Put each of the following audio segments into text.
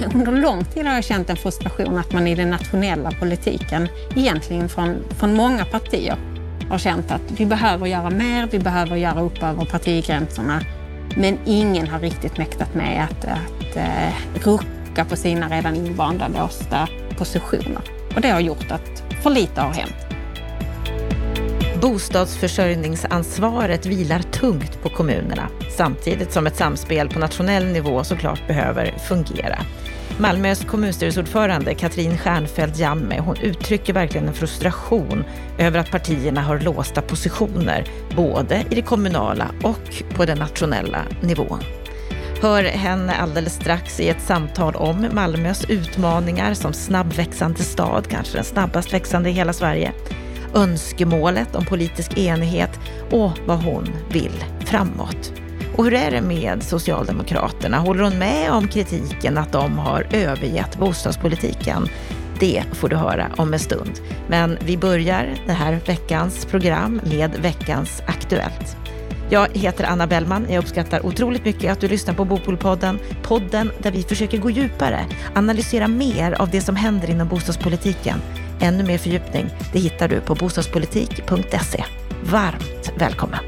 under lång tid har jag känt en frustration att man i den nationella politiken, egentligen från, från många partier, har känt att vi behöver göra mer, vi behöver göra upp över partigränserna. Men ingen har riktigt mäktat med att, att uh, rucka på sina redan invanda låsta positioner. Och det har gjort att för lite har hänt. Bostadsförsörjningsansvaret vilar tungt på kommunerna samtidigt som ett samspel på nationell nivå såklart behöver fungera. Malmös kommunstyrelseordförande Katrin Stjernfeldt Jamme, hon uttrycker verkligen en frustration över att partierna har låsta positioner, både i det kommunala och på den nationella nivån. Hör henne alldeles strax i ett samtal om Malmös utmaningar som snabbväxande stad, kanske den snabbast växande i hela Sverige önskemålet om politisk enighet och vad hon vill framåt. Och hur är det med Socialdemokraterna? Håller hon med om kritiken att de har övergett bostadspolitiken? Det får du höra om en stund. Men vi börjar det här veckans program med veckans Aktuellt. Jag heter Anna Bellman. Jag uppskattar otroligt mycket att du lyssnar på Bopolpodden. Podden där vi försöker gå djupare, analysera mer av det som händer inom bostadspolitiken Ännu mer fördjupning det hittar du på bostadspolitik.se. Varmt välkommen!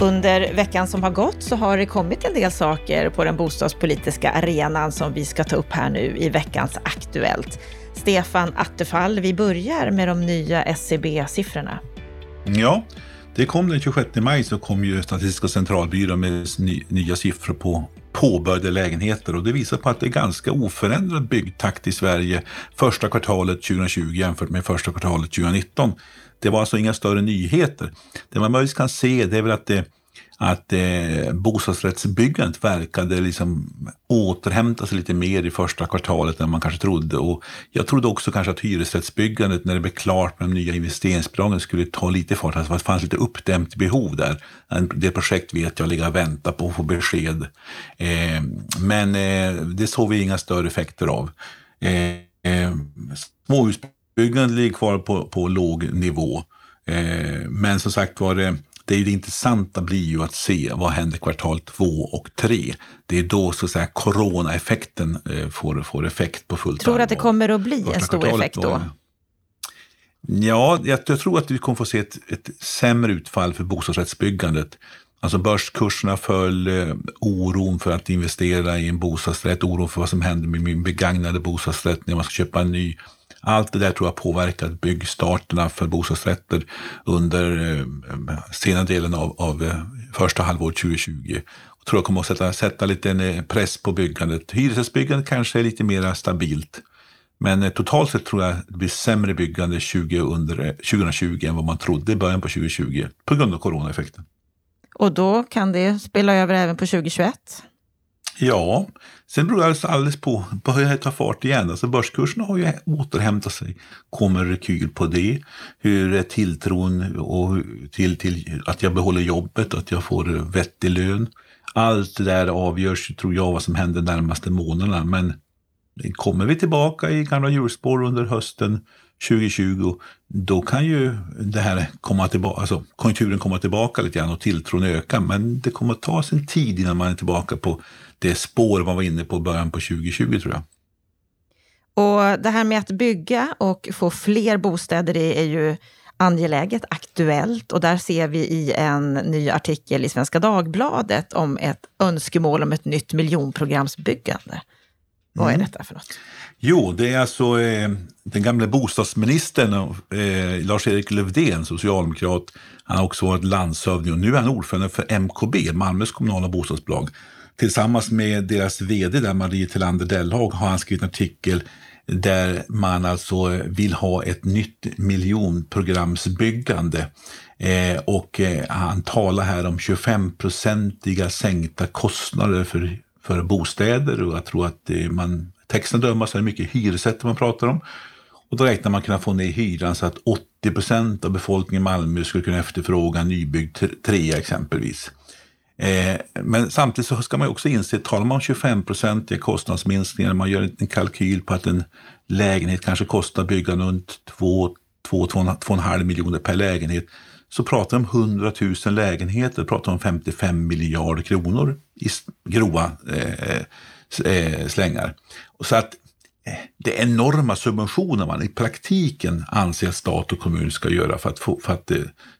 Under veckan som har gått så har det kommit en del saker på den bostadspolitiska arenan som vi ska ta upp här nu i veckans Aktuellt. Stefan Attefall, vi börjar med de nya SCB-siffrorna. Ja, det kom den 26 maj så kom ju Statistiska centralbyrån med nya siffror på påbörjade lägenheter och det visar på att det är ganska oförändrad byggtakt i Sverige första kvartalet 2020 jämfört med första kvartalet 2019. Det var alltså inga större nyheter. Det man möjligtvis kan se det är väl att det att eh, bostadsrättsbyggandet verkade liksom återhämta sig lite mer i första kvartalet än man kanske trodde. Och jag trodde också kanske att hyresrättsbyggandet, när det blev klart med de nya investeringsbidragen, skulle ta lite fart. Alltså det fanns lite uppdämt behov där. Det projekt vet jag ligger och väntar på att få besked. Eh, men eh, det såg vi inga större effekter av. Eh, eh, småhusbyggandet ligger kvar på, på låg nivå. Eh, men som sagt var det det, är det intressanta blir ju att se vad händer kvartal två och tre. Det är då så att säga coronaeffekten eh, får, får effekt på fullt Tror du att det kommer att bli en stor effekt då? då? Ja, jag, jag, tror att vi kommer få se ett, ett sämre utfall för bostadsrättsbyggandet. Alltså börskurserna föll, eh, oron för att investera i en bostadsrätt, oron för vad som händer med min begagnade bostadsrätt när man ska köpa en ny allt det där tror jag påverkat byggstarterna för bostadsrätter under eh, senare delen av, av eh, första halvåret 2020. Jag tror jag kommer att sätta, sätta lite eh, press på byggandet. Hyresrättsbyggandet kanske är lite mer stabilt. Men totalt sett tror jag det blir sämre byggande 20 under, 2020 än vad man trodde i början på 2020 på grund av coronaeffekten. Och då kan det spela över även på 2021? Ja, sen beror det alltså alldeles på, börjar det ta fart igen? Alltså börskurserna har ju återhämtat sig. Kommer rekyl på det? Hur är tilltron och till, till att jag behåller jobbet, att jag får vettig lön? Allt det där avgörs, tror jag, vad som händer de närmaste månaderna. Men kommer vi tillbaka i gamla hjulspår under hösten 2020, då kan ju det här komma tillbaka, alltså konjunkturen komma tillbaka lite grann och tilltron öka. Men det kommer att ta sin tid innan man är tillbaka på det spår man var inne på början på 2020 tror jag. Och det här med att bygga och få fler bostäder är ju angeläget, aktuellt och där ser vi i en ny artikel i Svenska Dagbladet om ett önskemål om ett nytt miljonprogramsbyggande. Vad är mm. detta för något? Jo, det är alltså eh, den gamla bostadsministern eh, Lars-Erik Lövdén, socialdemokrat. Han har också varit landshövding och nu är han ordförande för MKB, Malmös kommunala bostadsbolag. Tillsammans med deras vd, där Marie Tillander Dellhag, har han skrivit en artikel där man alltså vill ha ett nytt miljonprogramsbyggande. Eh, och eh, han talar här om 25-procentiga sänkta kostnader för, för bostäder och jag tror att eh, man, texten dömer så är det mycket hyresrätter man pratar om. Och då räknar man kunna få ner hyran så att 80 procent av befolkningen i Malmö skulle kunna efterfråga en nybyggd trea exempelvis. Eh, men samtidigt så ska man också inse, talar man om 25-procentiga kostnadsminskningar, man gör en kalkyl på att en lägenhet kanske kostar bygga runt 2-2,5 miljoner per lägenhet så pratar vi om 100 000 lägenheter, pratar om 55 miljarder kronor i grova eh, eh, eh, slängar. Så att det är enorma subventioner man i praktiken anser att stat och kommun ska göra för att, få, för att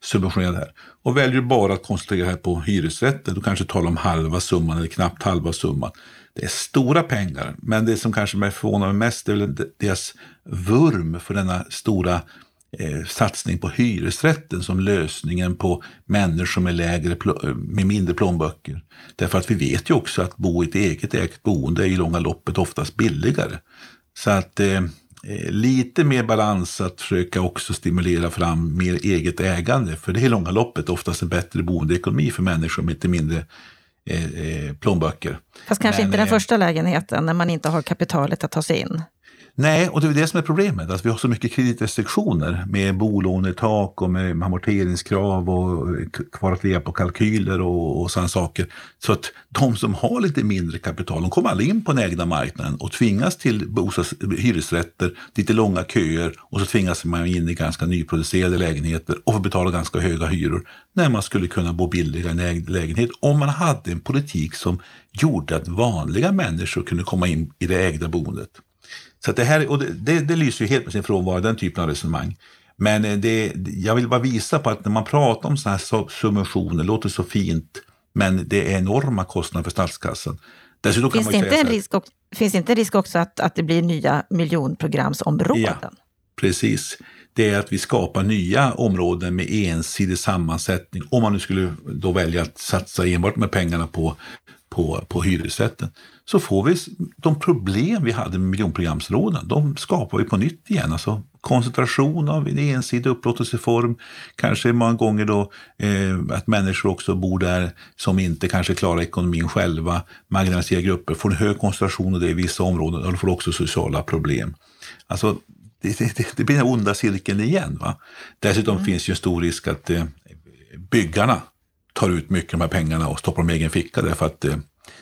subventionera det här. Och väljer bara att koncentrera här på hyresrätter, då kanske talar om halva summan eller knappt halva summan. Det är stora pengar, men det som kanske mig förvånar mig mest är väl deras vurm för denna stora eh, satsning på hyresrätten som lösningen på människor med, lägre, eh, med mindre plånböcker. Därför att vi vet ju också att bo i ett eget ägt boende är i långa loppet oftast billigare. Så att eh, lite mer balans att försöka också stimulera fram mer eget ägande. För det är i långa loppet oftast en bättre boendeekonomi för människor med lite mindre eh, eh, plånböcker. Fast kanske Men, inte den eh, första lägenheten när man inte har kapitalet att ta sig in. Nej, och det är det som är problemet, Alltså, vi har så mycket kreditrestriktioner med bolånetak och med amorteringskrav och eh, kvar att leva på kalkyler och, och sådana saker. Så att de som har lite mindre kapital, de kommer aldrig in på den ägda marknaden och tvingas till bostads, hyresrätter, lite långa köer och så tvingas man in i ganska nyproducerade lägenheter och får betala ganska höga hyror när man skulle kunna bo billigare i en ägd lägenhet om man hade en politik som gjorde att vanliga människor kunde komma in i det ägda boendet. Så det, här, och det, det, det lyser ju helt med sin frånvaro, den typen av resonemang. Men eh, det, jag vill bara visa på att när man pratar om sådana här subventioner, låter så fint, men det är enorma kostnader för statskassan. Dessutom finns, det inte en risk också, finns inte en risk också att, att det blir nya miljonprogramsområden? Ja, precis. Det är att vi skapar nya områden med ensidig sammansättning, om man nu skulle då välja att satsa enbart med pengarna på, på, på hyresrätten så får vi de problem vi hade med miljonprogramsråden, de skapar vi på nytt igen. Alltså koncentration av en ensidig upplåtelseform, kanske många gånger då eh, att människor också bor där som inte kanske klarar ekonomin själva, marginaliserade grupper, får en hög koncentration av det i vissa områden och får också sociala problem. Alltså, det, det, det blir den onda cirkeln igen. Va? Dessutom mm. finns ju en stor risk att eh, byggarna tar ut mycket av de här pengarna och stoppar dem i egen ficka därför att eh,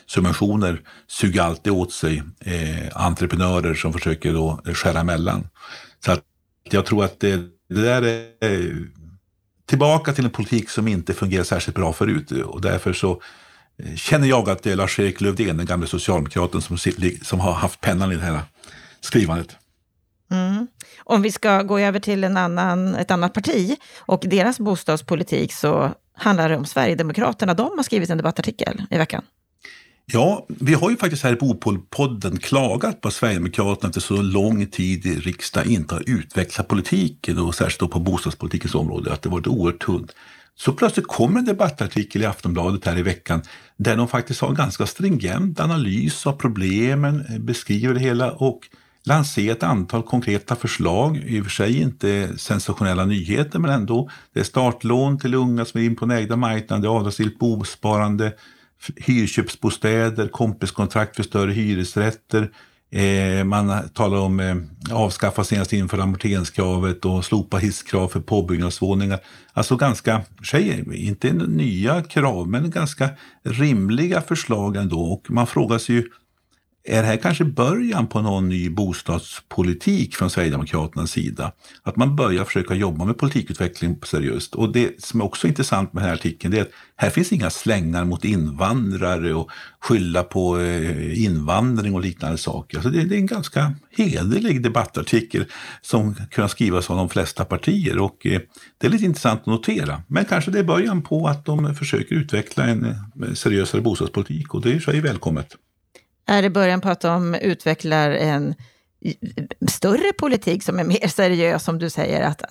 subventioner suger alltid åt sig eh, entreprenörer som försöker då skära emellan. Så att jag tror att det, det där är eh, tillbaka till en politik som inte fungerar särskilt bra förut och därför så eh, känner jag att det är Lars-Erik Lövdén, den gamle socialdemokraten, som, som har haft pennan i det här skrivandet. Mm. Om vi ska gå över till en annan, ett annat parti och deras bostadspolitik så handlar det om Sverigedemokraterna. De har skrivit en debattartikel i veckan. Ja, vi har ju faktiskt här i Bopolpodden klagat på att Sverigedemokraterna efter så lång tid i riksdagen inte har utvecklat politiken och särskilt då på bostadspolitikens område, att det varit oerhört tunt. Så plötsligt kommer en debattartikel i Aftonbladet här i veckan där de faktiskt har en ganska stringent analys av problemen, eh, beskriver det hela och lanserar ett antal konkreta förslag, i och för sig inte sensationella nyheter men ändå. Det är startlån till unga som är in på den ägda marknaden, det är avdragsgillt bosparande, hyrköpsbostäder, kompiskontrakt för större hyresrätter. Eh, man talar om eh, avskaffa senast inför amorteringskravet och slopa hisskrav för påbyggnadsvåningar. Alltså ganska, tjejer, inte nya krav, men ganska rimliga förslag ändå. Och man frågar sig ju är det här kanske början på någon ny bostadspolitik från Sverigedemokraternas sida? Att man börjar försöka jobba med politikutveckling seriöst. Och det som är också intressant med den här artikeln är att här finns inga slängar mot invandrare och skylla på eh, invandring och liknande saker. Alltså det, är en ganska hederlig debattartikel som kan skrivas av de flesta partier och eh, det är lite intressant att notera. Men kanske det är början på att de försöker utveckla en eh, seriösare bostadspolitik och det är ju välkommet. Är det början på att de utvecklar en större politik som är mer seriös, som du säger, att,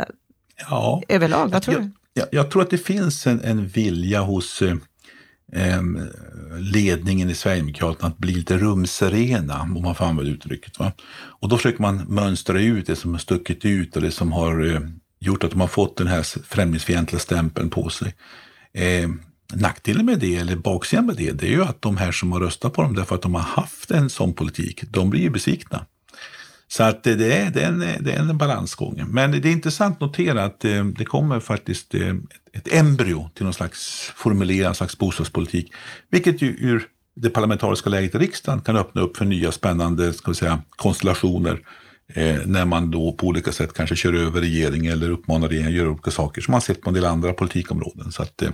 ja, överlag? Vad tror jag, du? Jag, jag, tror att det finns en, en vilja hos eh, ledningen i Sverigedemokraterna att bli lite rumsrena, om man får använda uttrycket. Va? Och då försöker man mönstra ut det som har stuckit ut och det som har eh, gjort att de har fått den här främlingsfientliga stämpeln på sig. Eh, Nackdelen med det, eller baksidan med det, det är ju att de här som har röstat på dem därför att de har haft en sån politik, de blir ju besvikna. Så att det är, det är, en, det är en balansgång. Men det är intressant att notera att eh, det kommer faktiskt eh, ett embryo till någon slags formulerad slags bostadspolitik, vilket ju ur det parlamentariska läget i riksdagen kan öppna upp för nya spännande ska vi säga, konstellationer eh, när man då på olika sätt kanske kör över regeringen eller uppmanar regeringen att göra olika saker som man sett på en del andra politikområden. Så att, eh,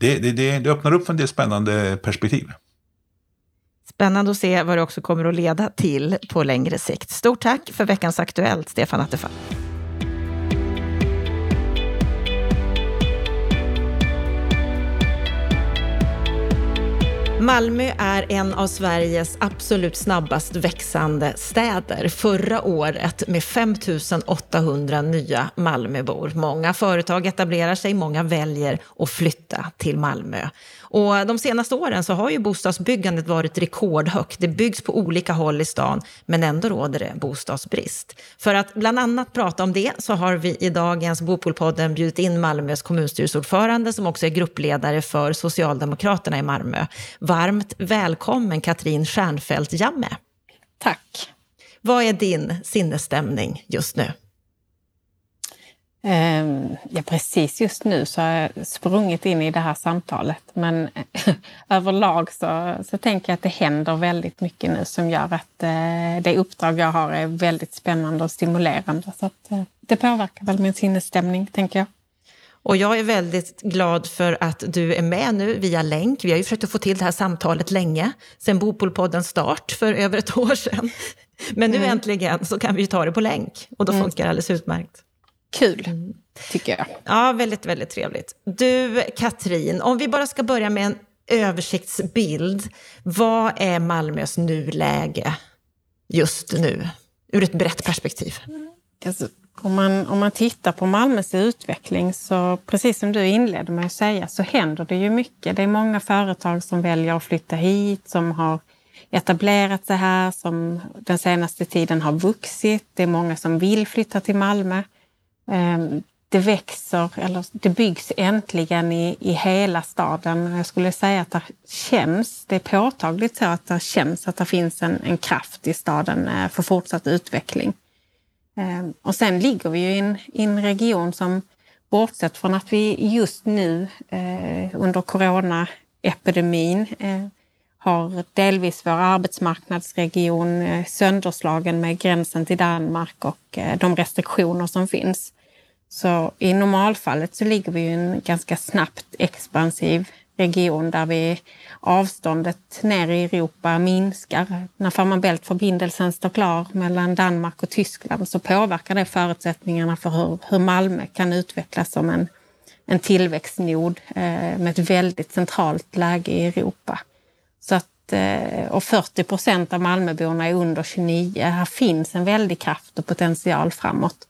det, det, det, det öppnar upp för en del spännande perspektiv. Spännande att se vad det också kommer att leda till på längre sikt. Stort tack för veckans Aktuellt, Stefan Attefall. Malmö är en av Sveriges absolut snabbast växande städer. Förra året med 5 800 nya Malmöbor. Många företag etablerar sig, många väljer att flytta till Malmö. Och de senaste åren så har ju bostadsbyggandet varit rekordhögt. Det byggs på olika håll i stan, men ändå råder det bostadsbrist. För att bland annat prata om det så har vi i dagens Bopolpodden bjudit in Malmös kommunstyrelseordförande som också är gruppledare för Socialdemokraterna i Malmö. Varmt välkommen Katrin Stjernfeldt Jamme. Tack. Vad är din sinnesstämning just nu? Ehm, ja, precis just nu så har jag sprungit in i det här samtalet. Men överlag så, så tänker jag att det händer väldigt mycket nu som gör att eh, det uppdrag jag har är väldigt spännande och stimulerande. Så att, eh, det påverkar väl min sinnesstämning, tänker jag. Och jag är väldigt glad för att du är med nu via länk. Vi har ju försökt att få till det här samtalet länge, sen Bopolpoddens start för över ett år sedan. Men nu mm. äntligen så kan vi ta det på länk och då mm. funkar det alldeles utmärkt. Kul, mm. tycker jag. Ja, väldigt, väldigt trevligt. Du, Katrin, om vi bara ska börja med en översiktsbild. Vad är Malmös nuläge just nu, ur ett brett perspektiv? Alltså, om, man, om man tittar på Malmös utveckling, så precis som du inledde med att säga, så händer det ju mycket. Det är många företag som väljer att flytta hit, som har etablerat sig här, som den senaste tiden har vuxit. Det är många som vill flytta till Malmö. Ehm, det växer, eller det byggs äntligen i, i hela staden. Jag skulle säga att det känns, det är påtagligt så att det känns att det finns en, en kraft i staden eh, för fortsatt utveckling. Ehm, och sen ligger vi ju i en, i en region som, bortsett från att vi just nu eh, under coronaepidemin eh, har delvis vår arbetsmarknadsregion eh, sönderslagen med gränsen till Danmark och eh, de restriktioner som finns. Så i normalfallet så ligger vi i en ganska snabbt expansiv region där vi avståndet ner i Europa minskar. När Fehmarn Bält-förbindelsen står klar mellan Danmark och Tyskland så påverkar det förutsättningarna för hur, hur Malmö kan utvecklas som en, en tillväxtnod eh, med ett väldigt centralt läge i Europa. Så att, eh, och 40 procent av Malmöborna är under 29. Här finns en väldig kraft och potential framåt.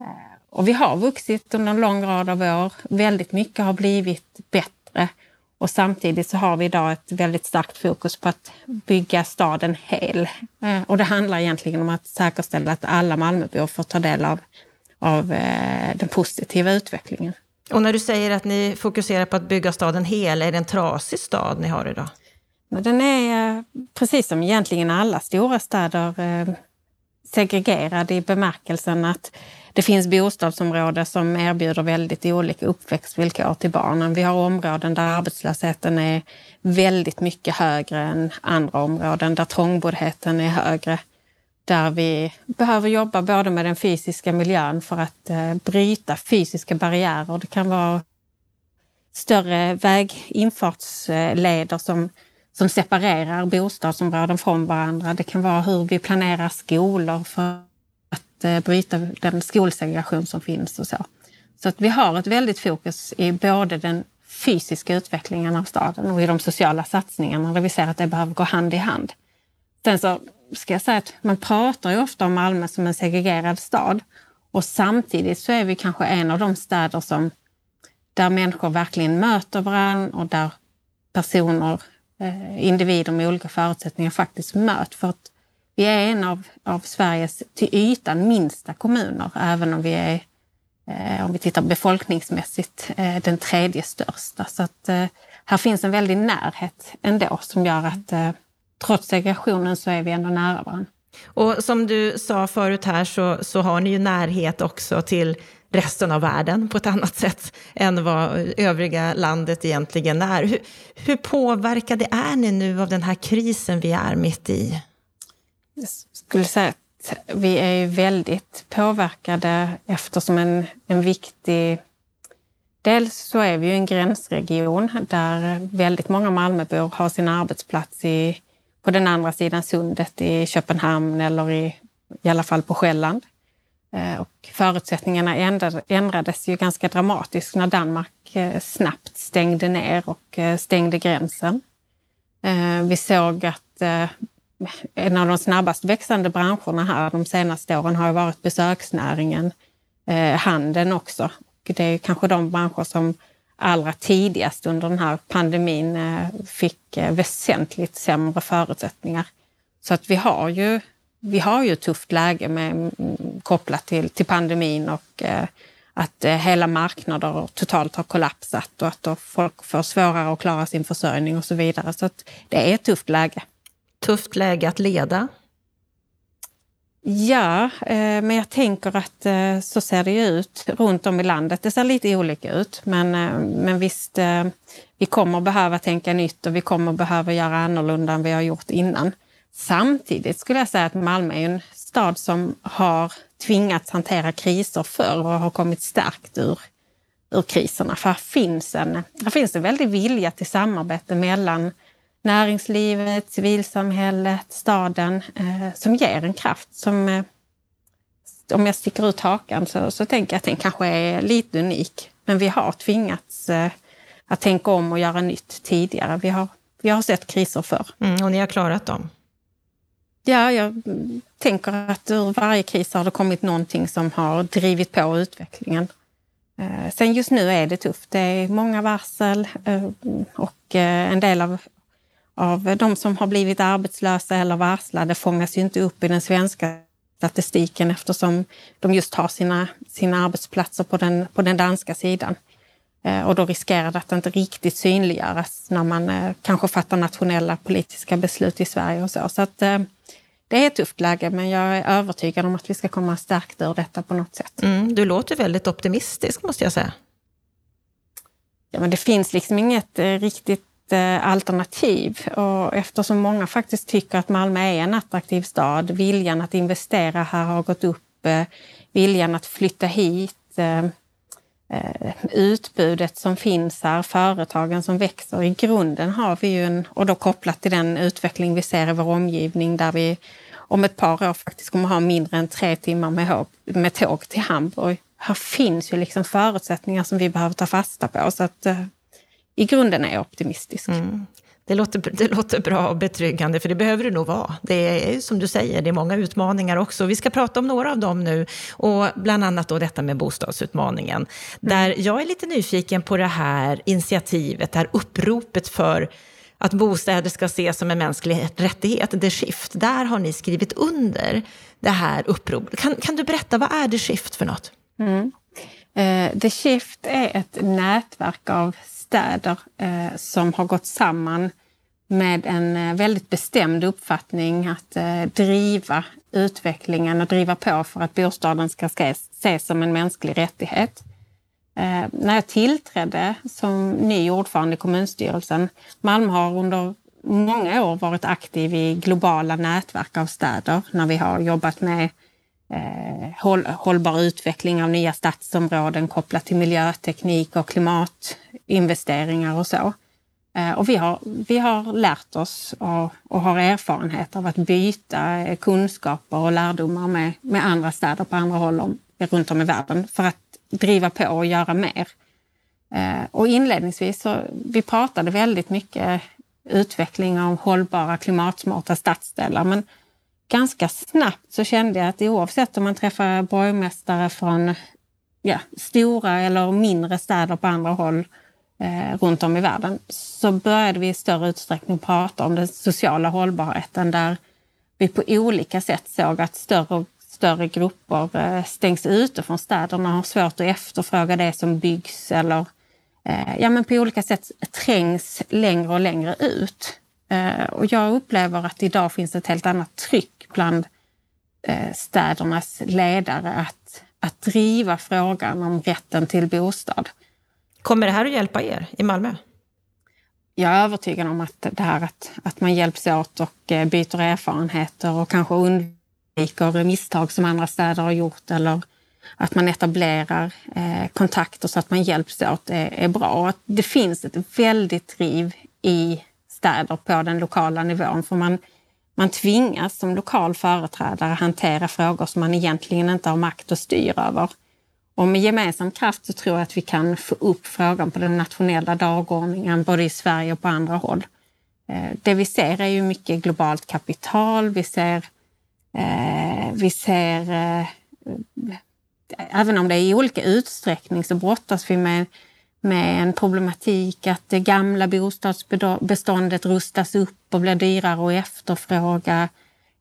Eh, och vi har vuxit under en lång rad av år. Väldigt mycket har blivit bättre. Och samtidigt så har vi idag ett väldigt starkt fokus på att bygga staden hel. Eh, och det handlar egentligen om att säkerställa att alla Malmöbor får ta del av, av den positiva utvecklingen. Och när du säger att ni fokuserar på att bygga staden hel, är det en trasig stad ni har idag? Den är, eh, precis som egentligen alla stora städer, eh, segregerad i bemärkelsen att det finns bostadsområden som erbjuder väldigt olika uppväxtvillkor till barnen. Vi har områden där arbetslösheten är väldigt mycket högre än andra områden, där trångboddheten är högre. Där vi behöver jobba både med den fysiska miljön för att eh, bryta fysiska barriärer. Det kan vara större väginfartsleder som, som separerar bostadsområden från varandra. Det kan vara hur vi planerar skolor för att eh, bryta den skolsegregation som finns och så. Så att vi har ett väldigt fokus i både den fysiska utvecklingen av staden och i de sociala satsningarna där vi ser att det behöver gå hand i hand. Sen så ska jag säga att man pratar ju ofta om Malmö som en segregerad stad och samtidigt så är vi kanske en av de städer som där människor verkligen möter varandra och där personer, Eh, individer med olika förutsättningar faktiskt möts. För att vi är en av, av Sveriges till ytan minsta kommuner, även om vi är, eh, om vi tittar befolkningsmässigt, eh, den tredje största. Så att här finns en väldig närhet ändå som gör att trots segregationen så är vi ändå nära varandra. Och som du sa förut här så, så har ni ju närhet också till resten av världen på ett annat sätt än vad övriga landet egentligen är. Hur, hur påverkade är ni nu av den här krisen vi är mitt i? jag skulle säga att vi är väldigt påverkade eftersom en, en viktig Dels så är vi ju en gränsregion där väldigt många Malmöbor har sin arbetsplats i, på den andra sidan sundet i Köpenhamn eller i, i alla fall på Själland. Eh, och förutsättningarna ändrades ju ganska dramatiskt när Danmark eh, snabbt stängde ner och eh, stängde gränsen. Vi såg att en av de snabbast växande branscherna här de senaste åren har varit besöksnäringen, handeln också. Och det är kanske de branscher som allra tidigast under den här pandemin fick väsentligt sämre förutsättningar. Så att vi har ju vi har ju ett tufft läge med, kopplat till, till pandemin och eh, att eh, hela marknader totalt har kollapsat och att folk får svårare att klara sin försörjning och så vidare. Så det är ett tufft läge. Tufft läge att leda? Ja, eh, men jag tänker att så ser det ut runt om i landet. Det ser lite olika ut, men, men visst, vi kommer behöva tänka nytt och vi kommer behöva göra annorlunda än vi har gjort innan. Samtidigt skulle jag säga att Malmö är en stad som har tvingats hantera kriser förr och har kommit starkt ur, ur kriserna. För här finns, en, här finns en väldig vilja till samarbete mellan näringslivet, civilsamhället, staden eh, som ger en kraft som eh, om jag sticker ut hakan så, så tänker jag att den kanske är lite unik. Men vi har tvingats eh, att tänka om och göra nytt tidigare. Vi har, vi har sett kriser förr. Mm, och ni har klarat dem? Ja, jag tänker att ur varje kris har det kommit någonting som har drivit på utvecklingen. Eh, sen just nu är det tufft. Det är många varsel eh, och eh, en del av, av de som har blivit arbetslösa eller varslade fångas ju inte upp i den svenska statistiken eftersom de just har sina, sina arbetsplatser på den, på den danska sidan. Och då riskerar det att inte riktigt synliggöras när man kanske fattar nationella politiska beslut i Sverige och så. så att, det är ett tufft läge, men jag är övertygad om att vi ska komma stärkt ur detta på något sätt. Mm, du låter väldigt optimistisk, måste jag säga. Ja, men det finns liksom inget eh, riktigt eh, alternativ. Och eftersom många faktiskt tycker att Malmö är en attraktiv stad, viljan att investera här har gått upp, eh, viljan att flytta hit, Eh, utbudet som finns här, företagen som växer. I grunden har vi ju en, och då kopplat till den utveckling vi ser i vår omgivning där vi om ett par år faktiskt kommer ha mindre än tre timmar med, med tåg till Hamburg. Här finns ju liksom förutsättningar som vi behöver ta fasta på. Så att eh, i grunden är jag optimistisk. Mm. Det låter, det låter bra och betryggande, för det behöver det nog vara. Det är som du säger, det är många utmaningar också. Vi ska prata om några av dem nu, och bland annat då detta med bostadsutmaningen. Mm. Där jag är lite nyfiken på det här initiativet, det här uppropet för att bostäder ska ses som en mänsklig rättighet, The Shift. Där har ni skrivit under det här uppropet. Kan, kan du berätta, vad är The Shift för något? Mm. Uh, The Shift är ett nätverk av städer eh, som har gått samman med en eh, väldigt bestämd uppfattning att eh, driva utvecklingen och driva på för att bostaden ska ses som en mänsklig rättighet. Eh, när jag tillträdde som ny ordförande i kommunstyrelsen, Malmö har under många år varit aktiv i globala nätverk av städer när vi har jobbat med eh, Eh, håll, hållbar utveckling av nya stadsområden kopplat till miljöteknik och klimatinvesteringar och så. Eh, och vi har, vi har lärt oss och, och har erfarenhet av att byta kunskaper och lärdomar med, med andra städer på andra håll om, runt om i världen för att driva på och göra mer. Eh, och inledningsvis så vi pratade väldigt mycket utveckling av hållbara klimatsmarta stadsdelar. Men ganska snabbt så kände jag att oavsett om man träffar borgmästare från ja, stora eller mindre städer på andra håll eh, runt om i världen så började vi i större utsträckning prata om den sociala hållbarheten där vi på olika sätt såg att större och större grupper eh, stängs ute från städerna, och har svårt att efterfråga det som byggs eller eh, ja, men på olika sätt trängs längre och längre ut. Eh, och jag upplever att idag finns ett helt annat tryck bland städernas ledare att, att driva frågan om rätten till bostad. Kommer det här att hjälpa er i Malmö? Jag är övertygad om att det här att, att man hjälps åt och byter erfarenheter och kanske undviker misstag som andra städer har gjort eller att man etablerar eh, kontakter så att man hjälps åt är, är bra. Att det finns ett väldigt driv i städer på den lokala nivån för man, man tvingas som lokal företrädare hantera frågor som man egentligen inte har makt att styra över. Och med gemensam kraft så tror jag att vi kan få upp frågan på den nationella dagordningen både i Sverige och på andra håll. Eh, det vi ser är ju mycket globalt kapital. Vi ser, eh, vi ser eh, även om det är i olika utsträckning så brottas vi med, med en problematik att det gamla bostadsbeståndet rustas upp och blir dyrare att efterfråga.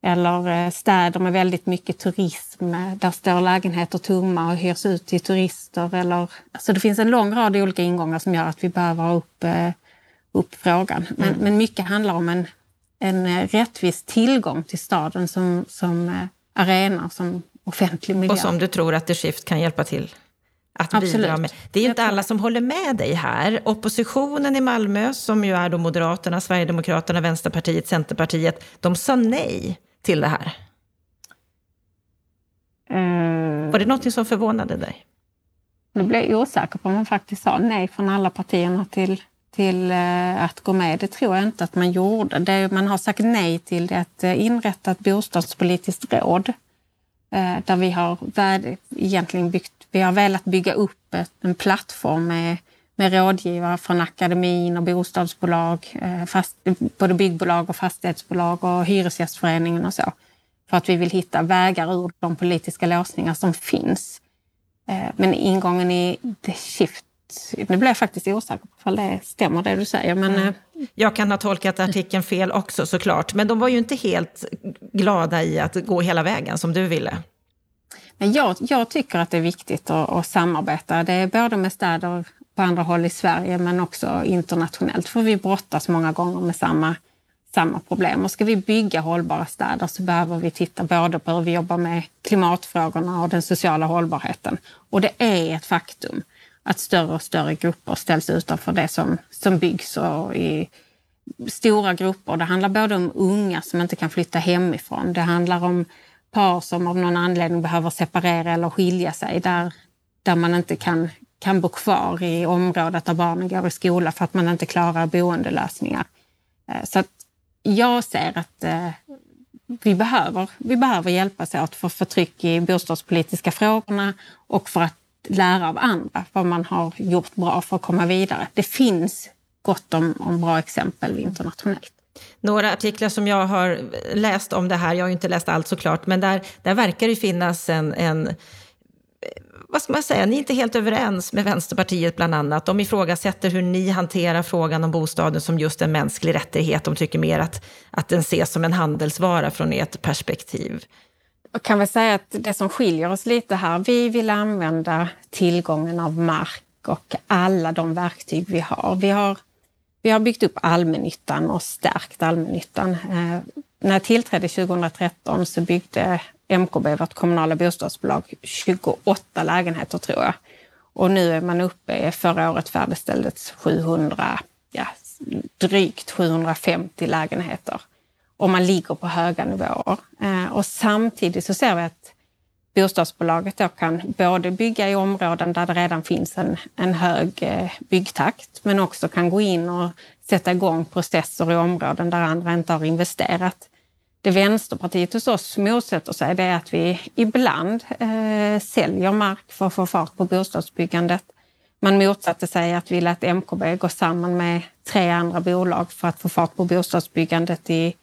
Eller städer med väldigt mycket turism, där står lägenheter tomma och hyrs ut till turister. Eller, alltså det finns en lång rad olika ingångar som gör att vi behöver ha upp upp frågan. Men, mm. men mycket handlar om en, en eh, rättvis tillgång till staden som, som eh, arena, som offentlig miljö. Och som du tror att The Shift kan hjälpa till att Absolut. bidra med. Det är inte alla som håller med dig här. Oppositionen i Malmö, som ju är då Moderaterna, Sverigedemokraterna, Vänsterpartiet, Centerpartiet, de sa nej till det här. Uh, Var det något som förvånade dig? Nu blev jag osäker på om man faktiskt sa nej från alla partierna till till eh, att gå med. Det tror jag inte att man gjorde. Det man har sagt nej till att eh, inrätta ett bostadspolitiskt råd eh, där vi har egentligen byggt, vi har velat bygga upp en plattform med, med rådgivare från akademin och bostadsbolag, fast, både byggbolag och fastighetsbolag och Hyresgästföreningen och så. För att vi vill hitta vägar ur de politiska låsningar som finns. Men ingången i The Shift nu blir jag faktiskt osäker på om det stämmer det du säger. Men, mm. Jag kan ha tolkat artikeln fel också såklart, men de var ju inte helt glada i att gå hela vägen som du ville. Men jag, jag tycker att det är viktigt att, att, samarbeta. Det är både med städer på andra håll i Sverige men också internationellt. För vi brottas många gånger med samma, samma problem. Och ska vi bygga hållbara städer så behöver vi titta både på hur vi jobbar med klimatfrågorna och den sociala hållbarheten. Och det är ett faktum att större och större grupper ställs utanför det som, som byggs och i stora grupper. Det handlar både om unga som inte kan flytta hemifrån. Det handlar om par som av någon anledning behöver separera eller skilja sig där, där man inte kan, kan bo kvar i området där barnen går i skola för att man inte klarar boendelösningar. Eh, så att jag ser att eh, vi behöver, vi behöver hjälpas åt för förtryck i bostadspolitiska frågorna och för att lära av andra vad man har gjort bra för att komma vidare. Det finns gott om, om bra exempel internationellt. Några artiklar som jag har läst om det här, jag har inte läst allt såklart, men där, där verkar det finnas en, en vad ska man säga, ni är inte helt överens med Vänsterpartiet bland annat. De ifrågasätter hur ni hanterar frågan om bostaden som just en mänsklig rättighet. De tycker mer att, att den ses som en handelsvara från ert perspektiv. Jag kan väl säga att det som skiljer oss lite här, vi vill använda tillgången av mark och alla de verktyg vi har. Vi har, vi har byggt upp allmännyttan och stärkt allmännyttan. Eh, när jag tillträdde 2013 så byggde MKB, vårt kommunala bostadsbolag, 28 lägenheter tror jag. Och nu är man uppe, förra året färdigställdes 700, ja, drygt 750 lägenheter och man ligger på höga nivåer. Eh, och samtidigt så ser vi att bostadsbolaget då kan både bygga i områden där det redan finns en, en hög eh, byggtakt men också kan gå in och sätta igång processer i områden där andra inte har investerat. Det Vänsterpartiet hos oss motsätter sig det är att vi ibland eh, säljer mark för att få fart på bostadsbyggandet. Man motsatte sig att vi lät MKB gå samman med tre andra bolag för att få fart på bostadsbyggandet i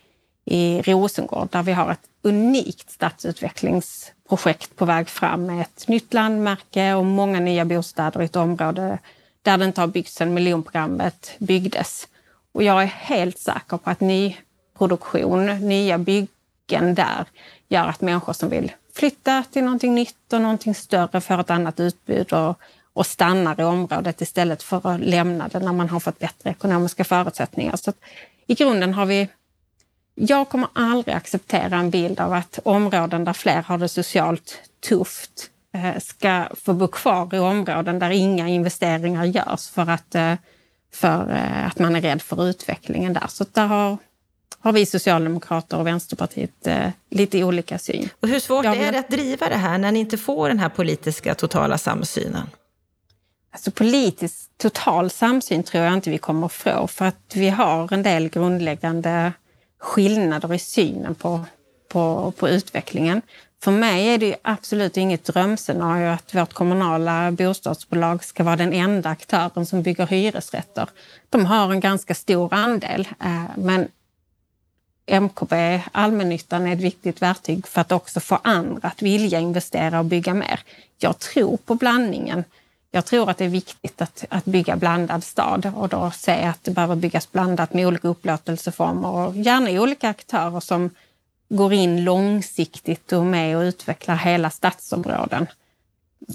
i Rosengård där vi har ett unikt stadsutvecklingsprojekt på väg fram med ett nytt landmärke och många nya bostäder i ett område där det inte har byggts sedan miljonprogrammet byggdes. Och jag är helt säker på att nyproduktion, nya byggen där gör att människor som vill flytta till någonting nytt och någonting större får ett annat utbud och, och stannar i området istället för att lämna det när man har fått bättre ekonomiska förutsättningar. Så I grunden har vi jag kommer aldrig acceptera en bild av att områden där fler har det socialt tufft eh, ska få bo kvar i områden där inga investeringar görs för att, eh, för eh, att man är rädd för utvecklingen där. Så där har har vi Socialdemokrater och Vänsterpartiet lite olika syn. Och hur svårt vill... är det att driva det här när ni inte får den här politiska totala samsynen? Alltså politisk total samsyn tror jag inte vi kommer att få för att vi har en del grundläggande skillnader i synen på, på, på utvecklingen. För mig är det absolut inget drömscenario att vårt kommunala bostadsbolag ska vara den enda aktören som bygger hyresrätter. De har en ganska stor andel, eh, men MKB, allmännyttan, är ett viktigt verktyg för att också få andra att vilja investera och bygga mer. Jag tror på blandningen. Jag tror att det är viktigt att, att bygga blandad stad och då se att det behöver byggas blandat med olika upplåtelseformer och gärna olika aktörer som går in långsiktigt och med och utvecklar hela stadsområden.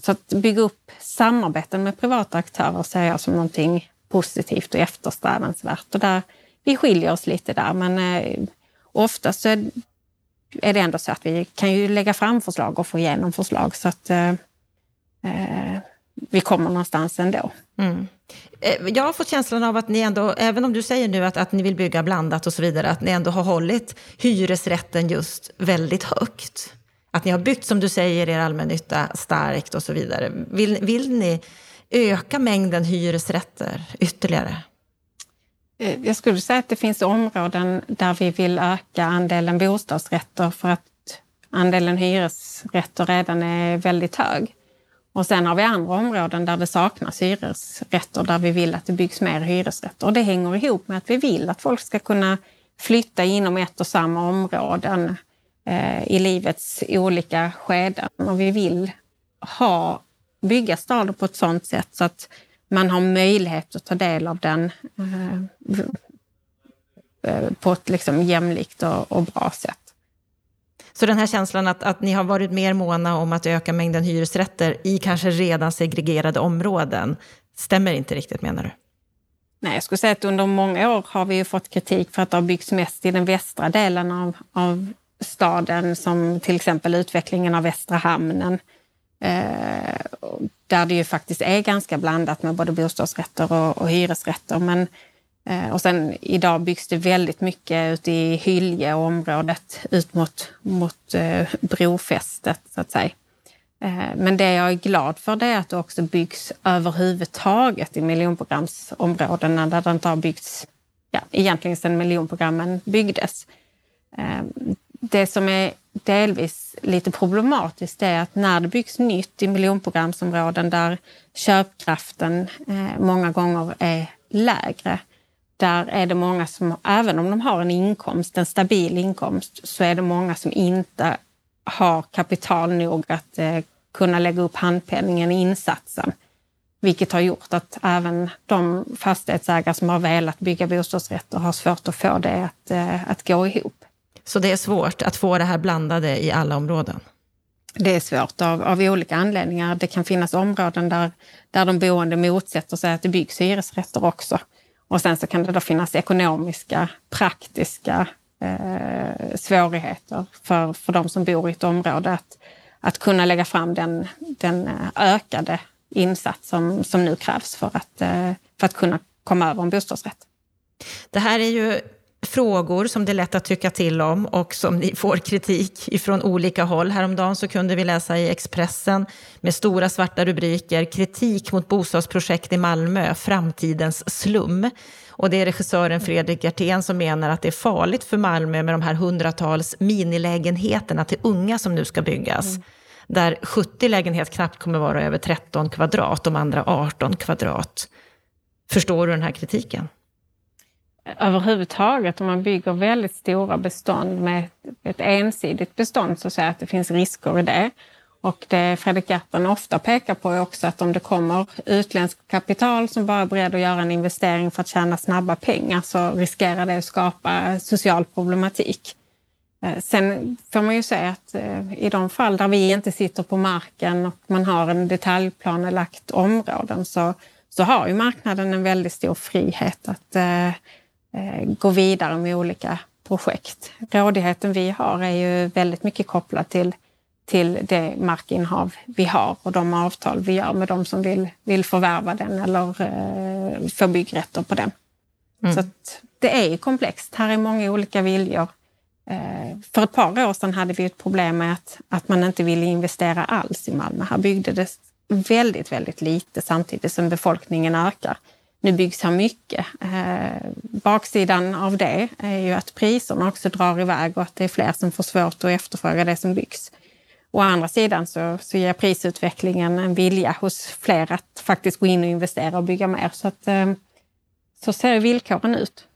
Så att bygga upp samarbeten med privata aktörer ser jag som någonting positivt och eftersträvansvärt. Och där, vi skiljer oss lite där, men eh, oftast så är, är det ändå så att vi kan ju lägga fram förslag och få igenom förslag så att eh, eh vi kommer någonstans ändå. Mm. Eh, jag har fått känslan av att ni ändå, även om du säger nu att, att ni vill bygga blandat och så vidare, att ni ändå har hållit hyresrätten just väldigt högt. Att ni har byggt, som du säger, er allmännytta starkt och så vidare. Vill, vill ni öka mängden hyresrätter ytterligare? Eh, jag skulle säga att det finns områden där vi vill öka andelen bostadsrätter för att andelen hyresrätter redan är väldigt hög. Och sen har vi andra områden där det saknas hyresrätter, där vi vill att det byggs mer hyresrätter. Och det hänger ihop med att vi vill att folk ska kunna flytta inom ett och samma områden eh, i livets olika skeden. Och vi vill ha, bygga staden på ett sådant sätt så att man har möjlighet att ta del av den eh, eh på ett liksom jämlikt och, och bra sätt. Så den här känslan att, att ni har varit mer måna om att öka mängden hyresrätter i kanske redan segregerade områden stämmer inte riktigt menar du? Nej, jag skulle säga att under många år har vi fått kritik för att det har byggts mest i den västra delen av, av staden, som till exempel utvecklingen av Västra hamnen. Eh, där det ju faktiskt är ganska blandat med både bostadsrätter och, och hyresrätter. Men Eh, Eh, och sen idag byggs det väldigt mycket ute i Hylje och området ut mot, mot eh, brofästet så att säga. Eh, men det jag är glad för det är att det också byggs överhuvudtaget i miljonprogramsområdena där det inte har byggts ja, egentligen sedan miljonprogrammen byggdes. Det som är delvis lite problematiskt är att när det byggs nytt i miljonprogramsområden där köpkraften många gånger är lägre där är det många som, även om de har en inkomst, en stabil inkomst, så är det många som inte har kapital nog att eh, kunna lägga upp handpenningen i insatsen. Vilket har gjort att även de fastighetsägare som har velat bygga bostadsrätter har svårt att få det att, eh, att gå ihop. Så det är svårt att få det här blandade i alla områden? Det är svårt av, av olika anledningar. Det kan finnas områden där, där de boende motsätter sig att det byggs hyresrätter också. Och sen så kan det då finnas ekonomiska, praktiska eh, svårigheter för, för de som bor i ett område att, att kunna lägga fram den, den eh, ökade insats som, som nu krävs för att, eh, för att kunna komma över en bostadsrätt. Det här är ju frågor som det är lätt att tycka till om och som ni får kritik ifrån olika håll. Häromdagen så kunde vi läsa i Expressen med stora svarta rubriker kritik mot bostadsprojekt i Malmö, framtidens slum. Och det är regissören Fredrik Gertén som menar att det är farligt för Malmö med de här hundratals minilägenheterna till unga som nu ska byggas. Mm. Där 70 lägenheter knappt kommer vara över 13 kvadrat, de andra 18 kvadrat. Förstår du den här kritiken? Överhuvudtaget om man bygger väldigt stora bestånd med ett ensidigt bestånd så säger att det finns risker i det. Och det Fredrik Gertten ofta pekar på är också att om det kommer utländskt kapital som bara är beredd att göra en investering för att tjäna snabba pengar så riskerar det att skapa social problematik. Eh, sen får man ju säga att eh, i de fall där vi inte sitter på marken och man har en detaljplanelagt områden så, så har ju marknaden en väldigt stor frihet att Eh, gå vidare med olika projekt. Rådigheten vi har är ju väldigt mycket kopplad till, till det markinnehav vi har och de avtal vi gör med de som vill, vill förvärva den eller eh, få byggrätter på den. Mm. Så det är ju komplext. Här är många olika viljor. Eh, för ett par år sedan hade vi ett problem med att, att man inte ville investera alls i Malmö. Här byggdes väldigt, väldigt lite samtidigt som befolkningen ökar. Nu byggs här mycket. Eh, baksidan av det är ju att priserna också drar iväg och att det är fler som får svårt att efterfråga det som byggs. Å andra sidan så, så ger prisutvecklingen en vilja hos fler att faktiskt gå in och investera och bygga mer. Så, att, eh, så ser villkoren ut.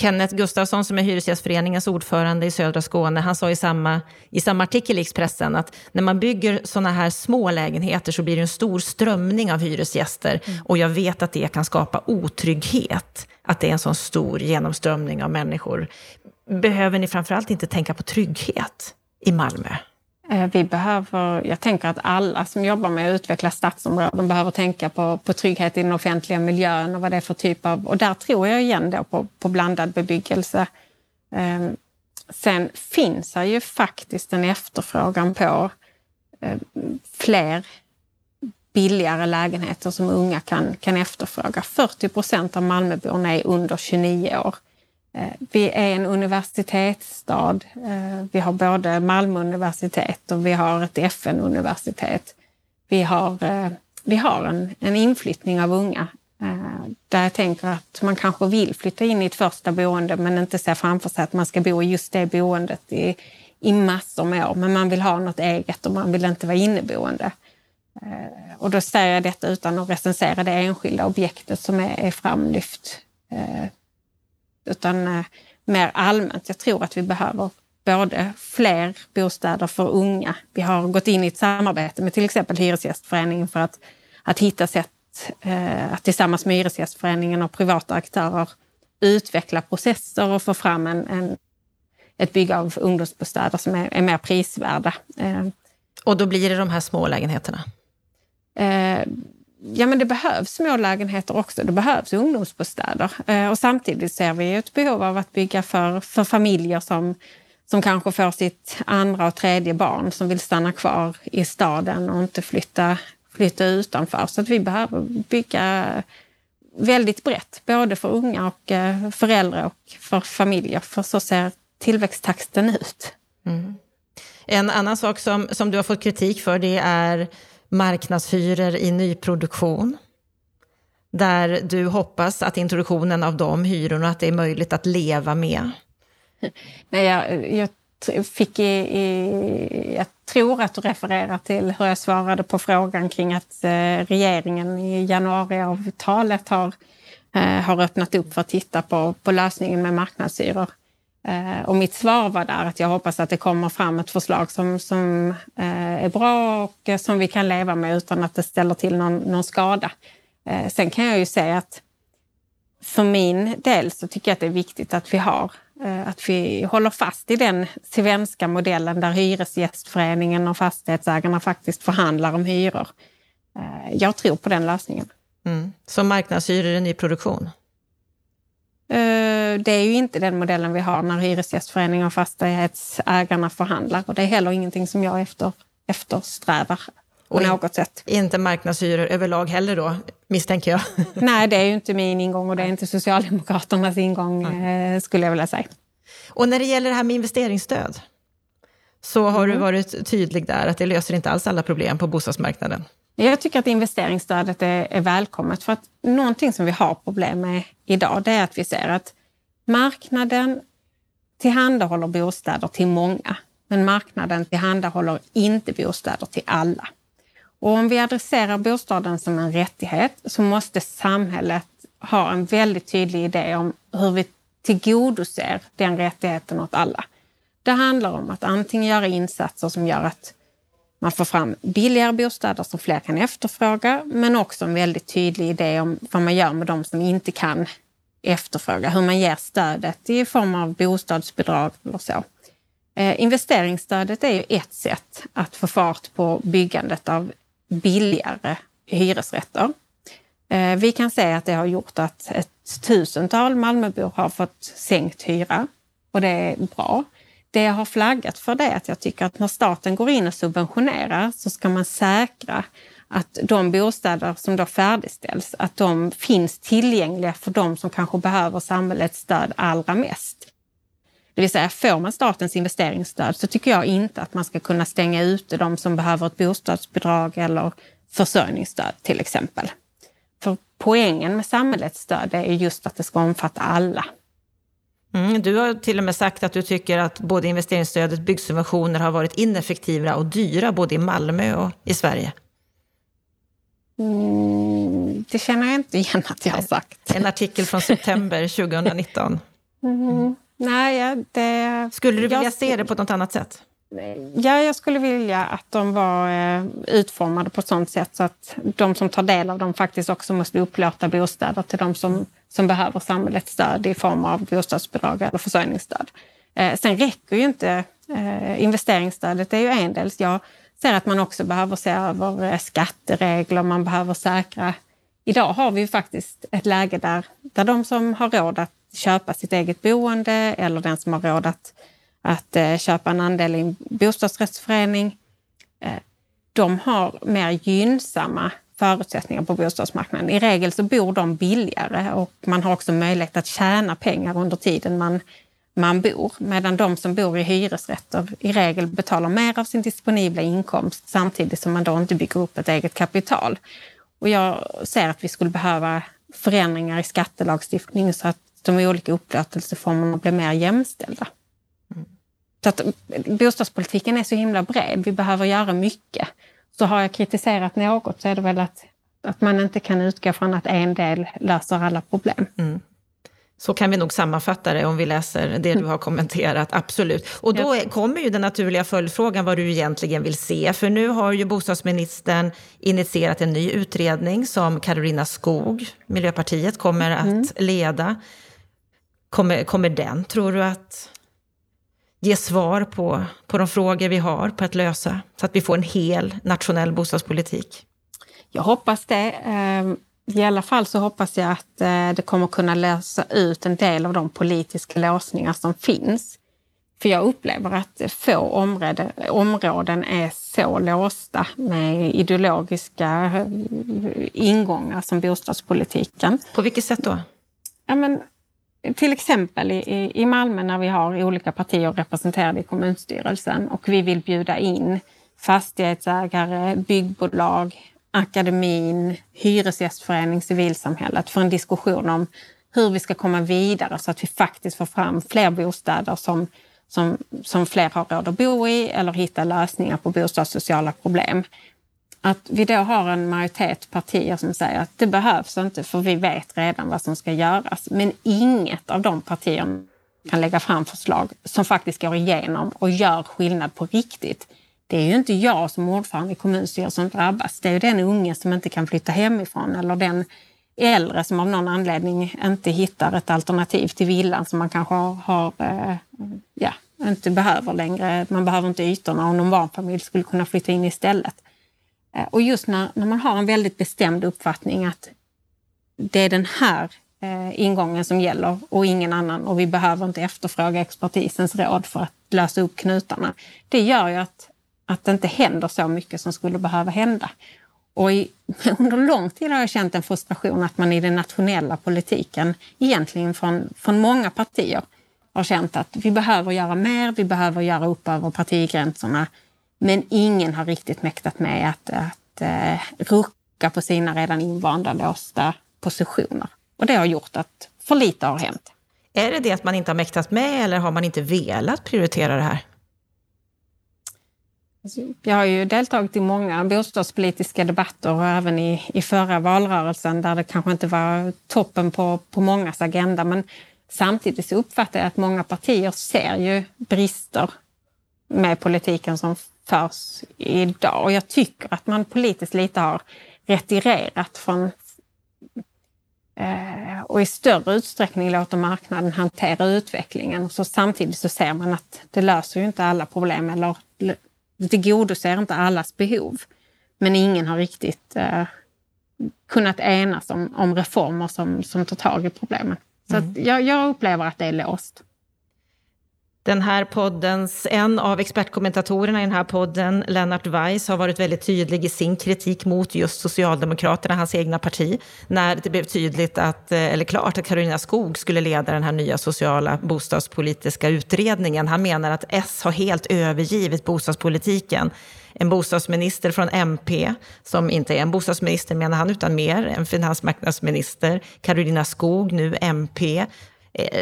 Kenneth Gustafsson som är Hyresgästföreningens ordförande i södra Skåne, han sa i samma, i samma artikel i Expressen att när man bygger sådana här små lägenheter så blir det en stor strömning av hyresgäster mm. och jag vet att det kan skapa otrygghet, att det är en sån stor genomströmning av människor. Behöver ni framförallt inte tänka på trygghet i Malmö? Eh, vi behöver, jag tänker att alla som jobbar med att utveckla stadsområden behöver tänka på, på trygghet i den offentliga miljön och vad det är för typ av... Och där tror jag igen då på, på blandad bebyggelse. Ehm, sen finns det ju faktiskt en efterfrågan på ehm, fler billigare lägenheter som unga kan, kan efterfråga. 40 procent av Malmöborna är under 29 år. Eh, vi är en universitetsstad. Eh, vi har både Malmö universitet och vi har ett FN-universitet. Vi har, eh, vi har en, en inflyttning av unga där jag tänker att man kanske vill flytta in i ett första boende men inte ser framför sig att man ska bo i just det boendet i, i massor med år. Men man vill ha något eget och man vill inte vara inneboende. Och då säger jag detta utan att recensera det enskilda objektet som är, är framlyft utan eh, mer allmänt. Jag tror att vi behöver både fler bostäder för unga. Vi har gått in i ett samarbete med till exempel Hyresgästföreningen för att, att hitta sätt eh, att tillsammans med Hyresgästföreningen och privata aktörer utveckla processer och få fram en, en ett bygge av ungdomsbostäder som är, är mer prisvärda. Eh, och då blir det de här små lägenheterna? Eh, ja, men det behövs små lägenheter också. Det behövs ungdomsbostäder. Eh, och samtidigt ser vi ett behov av att bygga för, för familjer som, som kanske får sitt andra och tredje barn som vill stanna kvar i staden och inte flytta, flytta utanför. Så att vi behöver bygga väldigt brett, både för unga och eh, för äldre och för familjer. För så ser tillväxttakten ut. Mm. En annan sak som, som du har fått kritik för det är marknadshyror i nyproduktion. Där du hoppas att introduktionen av de hyrorna, att det är möjligt att leva med. Nej, jag, jag fick i, i, jag tror att du refererar till hur jag svarade på frågan kring att eh, regeringen i januariavtalet har, eh, har öppnat upp för att titta på, på lösningen med marknadshyror. Eh, och mitt svar var där att jag hoppas att det kommer fram ett förslag som, som eh, är bra och eh, som vi kan leva med utan att det ställer till någon, någon skada. Eh, sen kan jag ju säga att för min del så tycker jag att det är viktigt att vi har eh, att vi håller fast i den svenska modellen där Hyresgästföreningen och fastighetsägarna faktiskt förhandlar om hyror. Eh, jag tror på den lösningen. Mm. Som marknadshyror i nyproduktion? Det är ju inte den modellen vi har när Hyresgästföreningen och fastighetsägarna förhandlar. Och det är heller ingenting som jag efter, eftersträvar på och något sätt. Inte marknadshyror överlag heller då, misstänker jag? Nej, det är ju inte min ingång och det är inte Socialdemokraternas ingång, mm. skulle jag vilja säga. Och när det gäller det här med investeringsstöd, så har mm. du varit tydlig där att det löser inte alls alla problem på bostadsmarknaden. Jag tycker att investeringsstödet är, är välkommet för att någonting som vi har problem med idag det är att vi ser att Marknaden tillhandahåller bostäder till många, men marknaden tillhandahåller inte bostäder till alla. Och om vi adresserar bostaden som en rättighet så måste samhället ha en väldigt tydlig idé om hur vi tillgodoser den rättigheten åt alla. Det handlar om att antingen göra insatser som gör att man får fram billigare bostäder som fler kan efterfråga, men också en väldigt tydlig idé om vad man gör med de som inte kan efterfråga, hur man ger stödet i form av bostadsbidrag eller så. Eh, investeringsstödet är ju ett sätt att få fart på byggandet av billigare hyresrätter. Eh, vi kan se att det har gjort att ett tusental Malmöbor har fått sänkt hyra och det är bra. Det jag har flaggat för det är att jag tycker att när staten går in och subventionerar så ska man säkra att de bostäder som då färdigställs, att de finns tillgängliga för de som kanske behöver samhällets stöd allra mest. Det vill säga, får man statens investeringsstöd så tycker jag inte att man ska kunna stänga ute de som behöver ett bostadsbidrag eller försörjningsstöd till exempel. För poängen med samhällets stöd är just att det ska omfatta alla. Mm, du har till och med sagt att du tycker att både investeringsstödet och byggsubventioner har varit ineffektiva och dyra både i Malmö och i Sverige. Mm, det känner jag inte igen att jag har sagt. En artikel från september 2019. Mm, nej, det... Skulle du vilja jag... se det på något annat sätt? Ja, jag skulle vilja att de var eh, utformade på ett sådant sätt så att de som tar del av dem faktiskt också måste upplåta bostäder till de som, som behöver samhällets stöd i form av bostadsbidrag eller försörjningsstöd. Eh, sen räcker ju inte eh, investeringsstödet, det är ju en del. Jag ser att man också behöver se över skatteregler, man behöver säkra... Idag har vi ju faktiskt ett läge där, där de som har råd att köpa sitt eget boende eller den som har råd att att eh, köpa en andel i en bostadsrättsförening. Eh, de har mer gynnsamma förutsättningar på bostadsmarknaden. I regel så bor de billigare och man har också möjlighet att tjäna pengar under tiden man, man bor. Medan de som bor i hyresrätter i regel betalar mer av sin disponibla inkomst samtidigt som man då inte bygger upp ett eget kapital. Och jag ser att vi skulle behöva förändringar i skattelagstiftningen så att de olika upplåtelseformerna blir mer jämställda. Så att bostadspolitiken är så himla bred. Vi behöver göra mycket. Så har jag kritiserat något så är det väl att, att man inte kan utgå från att en del löser alla problem. Mm. Så kan vi nog sammanfatta det om vi läser det du har kommenterat, absolut. Och då kommer ju den naturliga följdfrågan vad du egentligen vill se. För nu har ju bostadsministern initierat en ny utredning som Karolina Skog, Miljöpartiet, kommer att mm. leda. Kommer, kommer den, tror du, att ge svar på, på de frågor vi har på att lösa, så att vi får en hel nationell bostadspolitik? Jag hoppas det. Ehm, I alla fall så hoppas jag att eh, det kommer kunna lösa ut en del av de politiska låsningar som finns. För jag upplever att få områden, områden är så låsta med ideologiska eh, ingångar som bostadspolitiken. På vilket sätt då? Ja, men till exempel i, i Malmö när vi har olika partier representerade i kommunstyrelsen och vi vill bjuda in fastighetsägare, byggbolag, akademin, hyresgästförening, civilsamhället för en diskussion om hur vi ska komma vidare så att vi faktiskt får fram fler bostäder som, som, som fler har råd att bo i eller hitta lösningar på bostadssociala problem att vi då har en majoritet partier som säger att det behövs inte för vi vet redan vad som ska göras. Men inget av de partierna kan lägga fram förslag som faktiskt går igenom och gör skillnad på riktigt. Det är ju inte jag som ordförande i kommunstyrelsen som drabbas. Det är ju den unge som inte kan flytta hemifrån eller den äldre som av någon anledning inte hittar ett alternativ till villan som man kanske har, har ja, inte behöver längre. Man behöver inte ytorna och någon barnfamilj skulle kunna flytta in istället. Eh, och just när, när man har en väldigt bestämd uppfattning att det är den här eh, ingången som gäller och ingen annan och vi behöver inte efterfråga expertisens råd för att lösa upp knutarna. Det gör ju att, att det inte händer så mycket som skulle behöva hända. Och i, under lång tid har jag känt en frustration att man i den nationella politiken, egentligen från, från många partier, har känt att vi behöver göra mer, vi behöver göra upp över partigränserna. Men ingen har riktigt mäktat med att, att uh, rucka på sina redan invanda låsta positioner. Och det har gjort att för lite har hänt. Är det det att man inte har mäktat med eller har man inte velat prioritera det här? Alltså, jag har ju deltagit i många bostadspolitiska debatter och även i, i förra valrörelsen där det kanske inte var toppen på, på mångas agenda. Men samtidigt så uppfattar jag att många partier ser ju brister med politiken som förs idag. Och jag tycker att man politiskt lite har retirerat från eh, och i större utsträckning låter marknaden hantera utvecklingen. Så samtidigt så ser man att det löser ju inte alla problem eller det tillgodoser inte allas behov. Men ingen har riktigt eh, kunnat enas om, om reformer som, som tar tag i problemen. Så mm. jag, jag upplever att det är låst. Den här poddens, en av expertkommentatorerna i den här podden, Lennart Weiss, har varit väldigt tydlig i sin kritik mot just Socialdemokraterna, hans egna parti, när det blev tydligt att, eh, eller klart att Karolina Skog skulle leda den här nya sociala bostadspolitiska utredningen. Han menar att S har helt övergivit bostadspolitiken. En bostadsminister från MP, som inte är en bostadsminister menar han, utan mer en finansmarknadsminister, Karolina Skog, nu MP,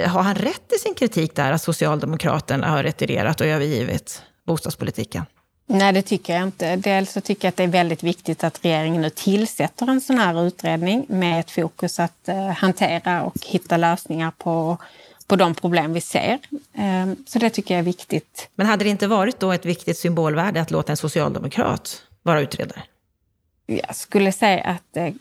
har han rätt i sin kritik där att Socialdemokraterna har retirerat och övergivit bostadspolitiken? Nej, det tycker jag inte. Dels så tycker jag att det är väldigt viktigt att regeringen nu tillsätter en sån här utredning med ett fokus att eh, hantera och hitta lösningar på, på de problem vi ser. Eh, så det tycker jag är viktigt. Men hade det inte varit då ett viktigt symbolvärde att låta en socialdemokrat vara utredare? Jag skulle säga att eh,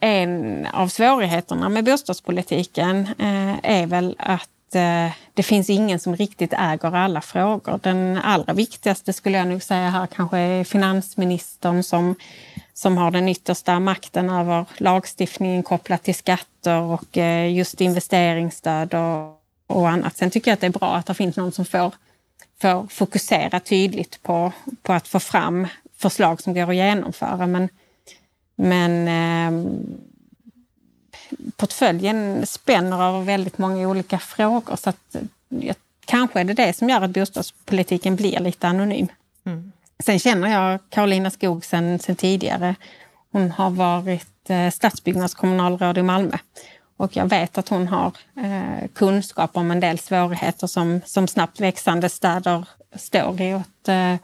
en av svårigheterna med bostadspolitiken eh, är väl att eh, det finns ingen som riktigt äger alla frågor. Den allra viktigaste skulle jag nog säga här kanske är finansministern som, som har den yttersta makten över lagstiftningen kopplat till skatter och eh, just investeringsstöd och, och annat. Sen tycker jag att det är bra att det finns någon som får, får fokusera tydligt på, på att få fram förslag som går att genomföra. Men men eh, portföljen spänner över väldigt många olika frågor. Så att, ja, kanske är det det som gör att bostadspolitiken blir lite anonym. Mm. Sen känner jag Karolina Skog sen, sen tidigare. Hon har varit eh, stadsbyggnadskommunalråd i Malmö. Och jag vet att hon har eh, kunskap om en del svårigheter som, som snabbt växande städer står i. Och att, eh,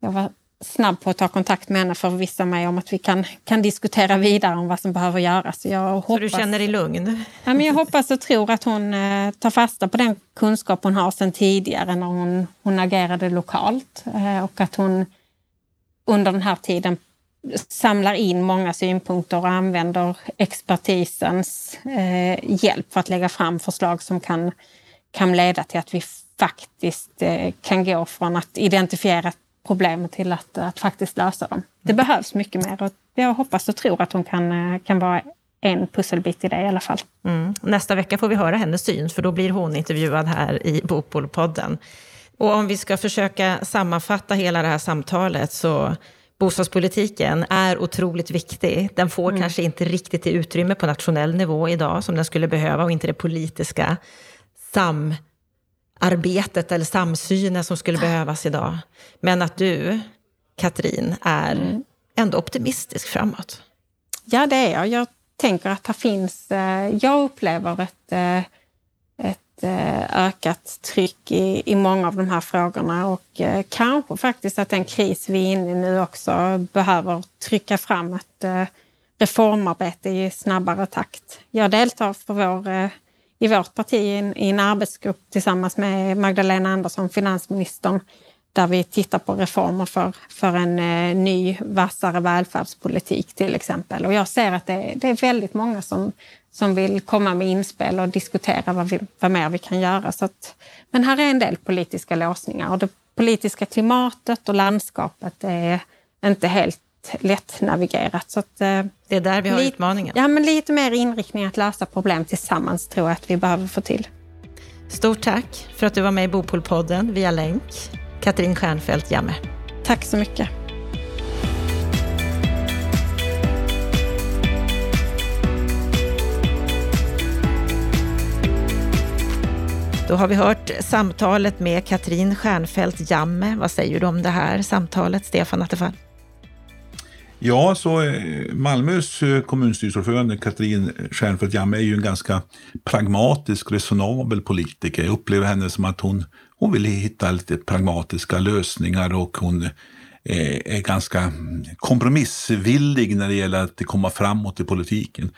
jag var snabb på att ta kontakt med henne för att förvissa mig om att vi kan, kan diskutera vidare om vad som behöver göras. Jag hoppas, så du känner dig lugn? Ja, men jag hoppas och tror att hon eh, tar fasta på den kunskap hon har sedan tidigare när hon, hon agerade lokalt eh, och att hon under den här tiden samlar in många synpunkter och använder expertisens eh, hjälp för att lägga fram förslag som kan, kan leda till att vi faktiskt eh, kan gå från att identifiera problemen till att, att faktiskt lösa dem. Det behövs mycket mer och jag hoppas och tror att hon kan, eh, kan vara en pusselbit i det i alla fall. Mm. Nästa vecka får vi höra hennes syn, för då blir hon intervjuad här i Bopolpodden. Och om vi ska försöka sammanfatta hela det här samtalet så bostadspolitiken är otroligt viktig. Den får mm. kanske inte riktigt det utrymme på nationell nivå idag som den skulle behöva och inte det politiska sam arbetet eller samsynen som skulle behövas idag. Men att du, Katrin, är mm. ändå optimistisk framåt. Ja, det är jag. Jag tänker att det finns... Eh, jag upplever ett, eh, ett eh, ökat tryck i, i många av de här frågorna och kanske faktiskt att den kris vi är inne i nu också behöver trycka fram ett reformarbete i snabbare takt. Jag deltar för vår i vårt parti i en, i en arbetsgrupp tillsammans med Magdalena Andersson, finansministern, där vi tittar på reformer för, för en eh, ny, vassare välfärdspolitik till exempel. Och jag ser att det, det, är väldigt många som, som vill komma med inspel och diskutera vad, vi, vad mer vi kan göra. Så att, men här är en del politiska låsningar och det politiska klimatet och landskapet är inte helt lättnavigerat. Så att, eh, det är där vi har lite, utmaningen. Ja, men lite mer inriktning att lösa problem tillsammans tror jag att vi behöver få till. Stort tack för att du var med i Bopolpodden via länk. Katrin Stjernfeldt Jamme. Tack så mycket. Då har vi hört samtalet med Katrin Stjernfeldt Jamme. Vad säger du om det här samtalet, Stefan Attefall? Ja, så eh, Malmös eh, kommunstyrelseordförande Katrin Stjernfeldt Jamme är ju en ganska pragmatisk, resonabel politiker. Jag upplever henne som att hon, hon vill hitta lite pragmatiska lösningar och hon eh, är ganska kompromissvillig när det gäller att komma framåt i politiken.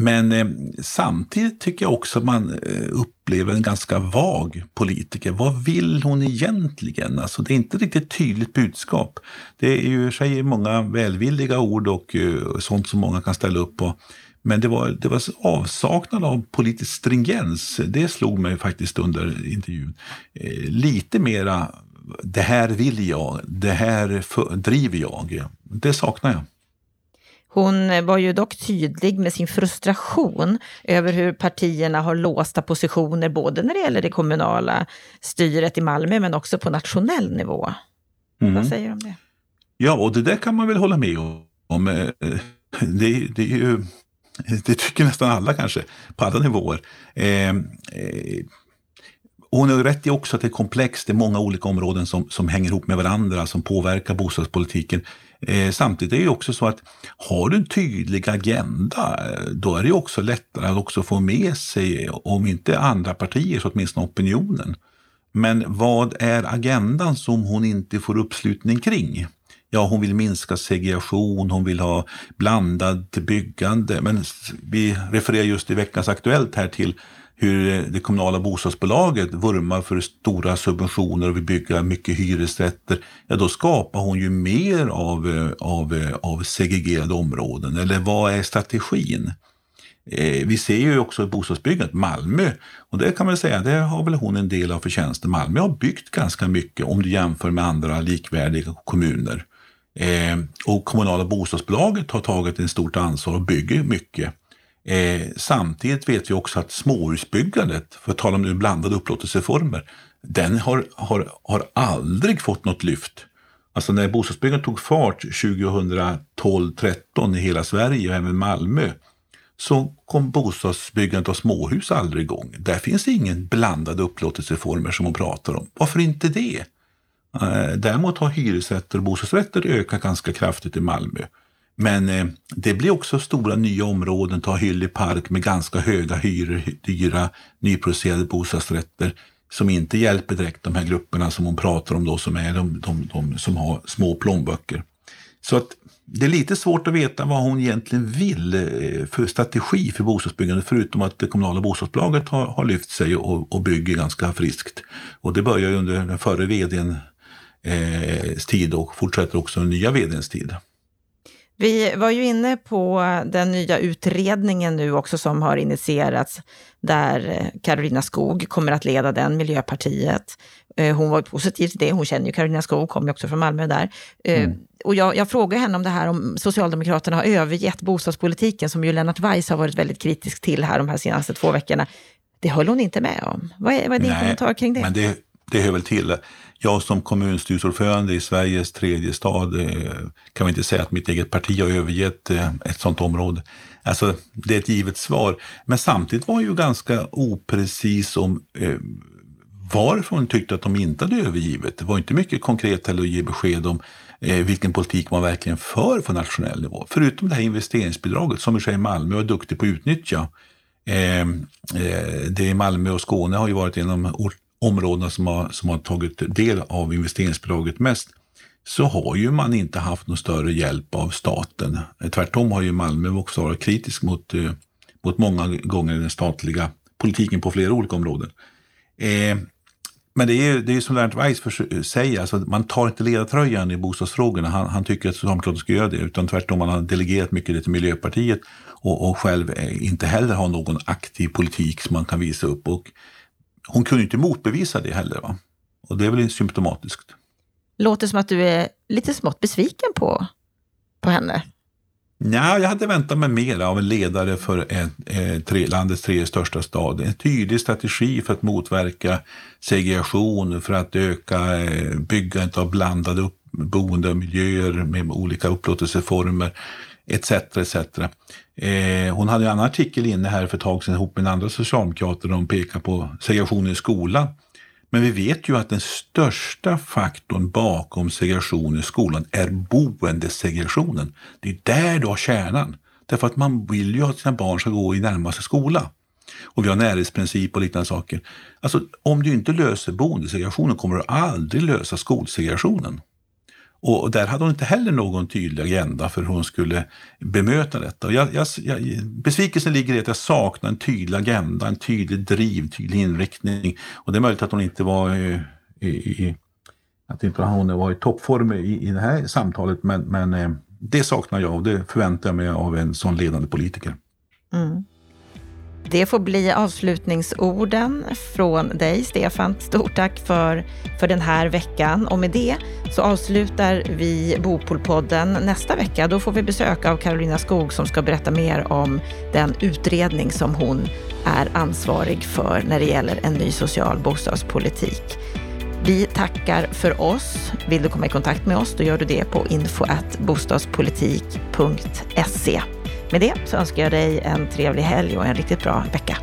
Men eh, samtidigt tycker jag också att man eh, upplever en ganska vag politiker. Vad vill hon egentligen? Alltså, det är inte riktigt tydligt budskap. Det är ju sig många välvilliga ord och eh, sånt som många kan ställa upp på. Men det var, det var avsaknad av politisk stringens. Det slog mig faktiskt under intervjun. Eh, lite mera, det här vill jag, det här för, driver jag. Det saknar jag. Hon var ju dock tydlig med sin frustration över hur partierna har låsta positioner, både när det gäller det kommunala styret i Malmö, men också på nationell nivå. Mm. Vad säger du om det? Ja, och det där kan man väl hålla med om. Eh, det, det, är ju, det tycker nästan alla kanske, på alla nivåer. Eh, eh, hon har rätt i också att det är komplext, det är många olika områden som, som hänger ihop med varandra, som påverkar bostadspolitiken. Eh, samtidigt är det ju också så att har du en tydlig agenda, eh, då är det också lättare att också få med sig, om inte andra partier, så åtminstone opinionen. Men vad är agendan som hon inte får uppslutning kring? Ja, hon vill minska segregation, hon vill ha blandat byggande. Men vi refererar just i veckans Aktuellt här till hur det kommunala bostadsbolaget vurmar för stora subventioner och vill bygga mycket hyresrätter, ja då skapar hon ju mer av, eh, av, eh, av segregerade områden. Eller vad är strategin? Eh, vi ser ju också bostadsbyggandet, Malmö, och det kan man säga, det har väl hon en del av förtjänsten. Malmö har byggt ganska mycket om du jämför med andra likvärdiga kommuner. Eh, och kommunala bostadsbolaget har tagit en stort ansvar och bygger mycket. Eh, samtidigt vet vi också att småhusbyggandet, för att tala om nu blandade upplåtelseformer, den har, har, har aldrig fått något lyft. Alltså när bostadsbyggandet tog fart 2012-13 i hela Sverige och även Malmö, så kom bostadsbyggandet av småhus aldrig igång. Där finns ingen blandade upplåtelseformer som hon pratar om. Varför inte det? Eh, däremot har hyresrätter och bostadsrätter ökat ganska kraftigt i Malmö. Men eh, det blir också stora nya områden, ta Hyllie Park med ganska höga hyror, dyra nyproducerade bostadsrätter som inte hjälper direkt de här grupperna som hon pratar om då, som är de, de, de som har små plånböcker. Så att det är lite svårt att veta vad hon egentligen vill eh, för strategi för bostadsbyggande, förutom att det kommunala bostadsbolaget har, har lyft sig och, och bygger ganska friskt. Och det börjar ju under den förre vdn eh, tid och fortsätter också under nya vdns tid. Vi var ju inne på den nya utredningen nu också som har initierats, där Karolina Skog kommer att leda den, Miljöpartiet. Eh, hon var positiv till det, hon känner ju Karolina Skog, kommer också från Malmö där. Eh, mm. Och jag, jag frågade henne om det här om Socialdemokraterna har övergett bostadspolitiken, som ju Lennart Weiss har varit väldigt kritisk till här de här senaste två veckorna. Det höll hon inte med om. Vad är, vad är din Nej, kommentar kring det? Men det, det hör väl till jag som kommunstyrelseordförande i Sveriges tredje stad eh, kan väl inte säga att mitt eget parti har övergett eh, ett sådant område. Alltså, det är ett givet svar. Men samtidigt var jag ju ganska oprecis om eh, varför hon tyckte att de inte hade övergivit. Det var inte mycket konkret heller att ge besked om eh, vilken politik man verkligen för på nationell nivå. Förutom det här investeringsbidraget som i sig Malmö var duktig på att utnyttja. Eh, eh, det i Malmö och Skåne har ju varit en av de områdena som har, som har tagit del av investeringsbidraget mest, så har ju man inte haft någon större hjälp av staten. Tvärtom har ju Malmö också varit kritisk mot, eh, mot många gånger den statliga politiken på flera olika områden. Eh, men det är, det är som Lennart Weiss eh, säger, alltså man tar inte ledartröjan i bostadsfrågorna. Han, han tycker att Socialdemokraterna ska göra det, utan tvärtom man har delegerat mycket det till Miljöpartiet och, och själv eh, inte heller har någon aktiv politik som man kan visa upp. Och hon kunde inte motbevisa det heller. Va? Och det är väl symptomatiskt. Låter som att du är lite smått besviken på, på henne. Ja, jag hade väntat mig mer av en ledare för en, eh, tre, landets tredje största stad. En tydlig strategi för att motverka segregation, för att öka eh, byggandet av blandade upp, boendemiljöer med olika upplåtelseformer etc. etc. Eh, hon hade en annan artikel inne här för ett tag sedan ihop med andra socialdemokrater. De pekar på segregationen i skolan. Men vi vet ju att den största faktorn bakom segregation i skolan är boendesegregationen. Det är där du har kärnan. Därför att man vill ju att sina barn ska gå i närmaste skola. Och vi har närhetsprincip och liknande saker. Alltså, om du inte löser boendesegregationen kommer du aldrig lösa skolsegregationen. Och där hade hon inte heller någon tydlig agenda för hur hon skulle bemöta detta. Jag, jag, jag, besvikelsen ligger i att jag saknar en tydlig agenda, en tydlig driv, tydlig inriktning. Och det är möjligt att hon inte var i, i att inte hon var i toppform i, i det här samtalet, men, men eh, det saknar jag och det förväntar jag mig av en sån ledande politiker. Mm. Det får bli avslutningsorden från dig, Stefan. Stort tack för, för den här veckan. Och med det så avslutar vi Bopolpodden nästa vecka. Då får vi besök av Carolina Skog som ska berätta mer om den utredning som hon är ansvarig för när det gäller en ny social bostadspolitik. Vi tackar för oss. Vill du komma i kontakt med oss, då gör du det på info.bostadspolitik.se. bostadspolitik.se. Med det så önskar jag dig en trevlig helg och en riktigt bra vecka.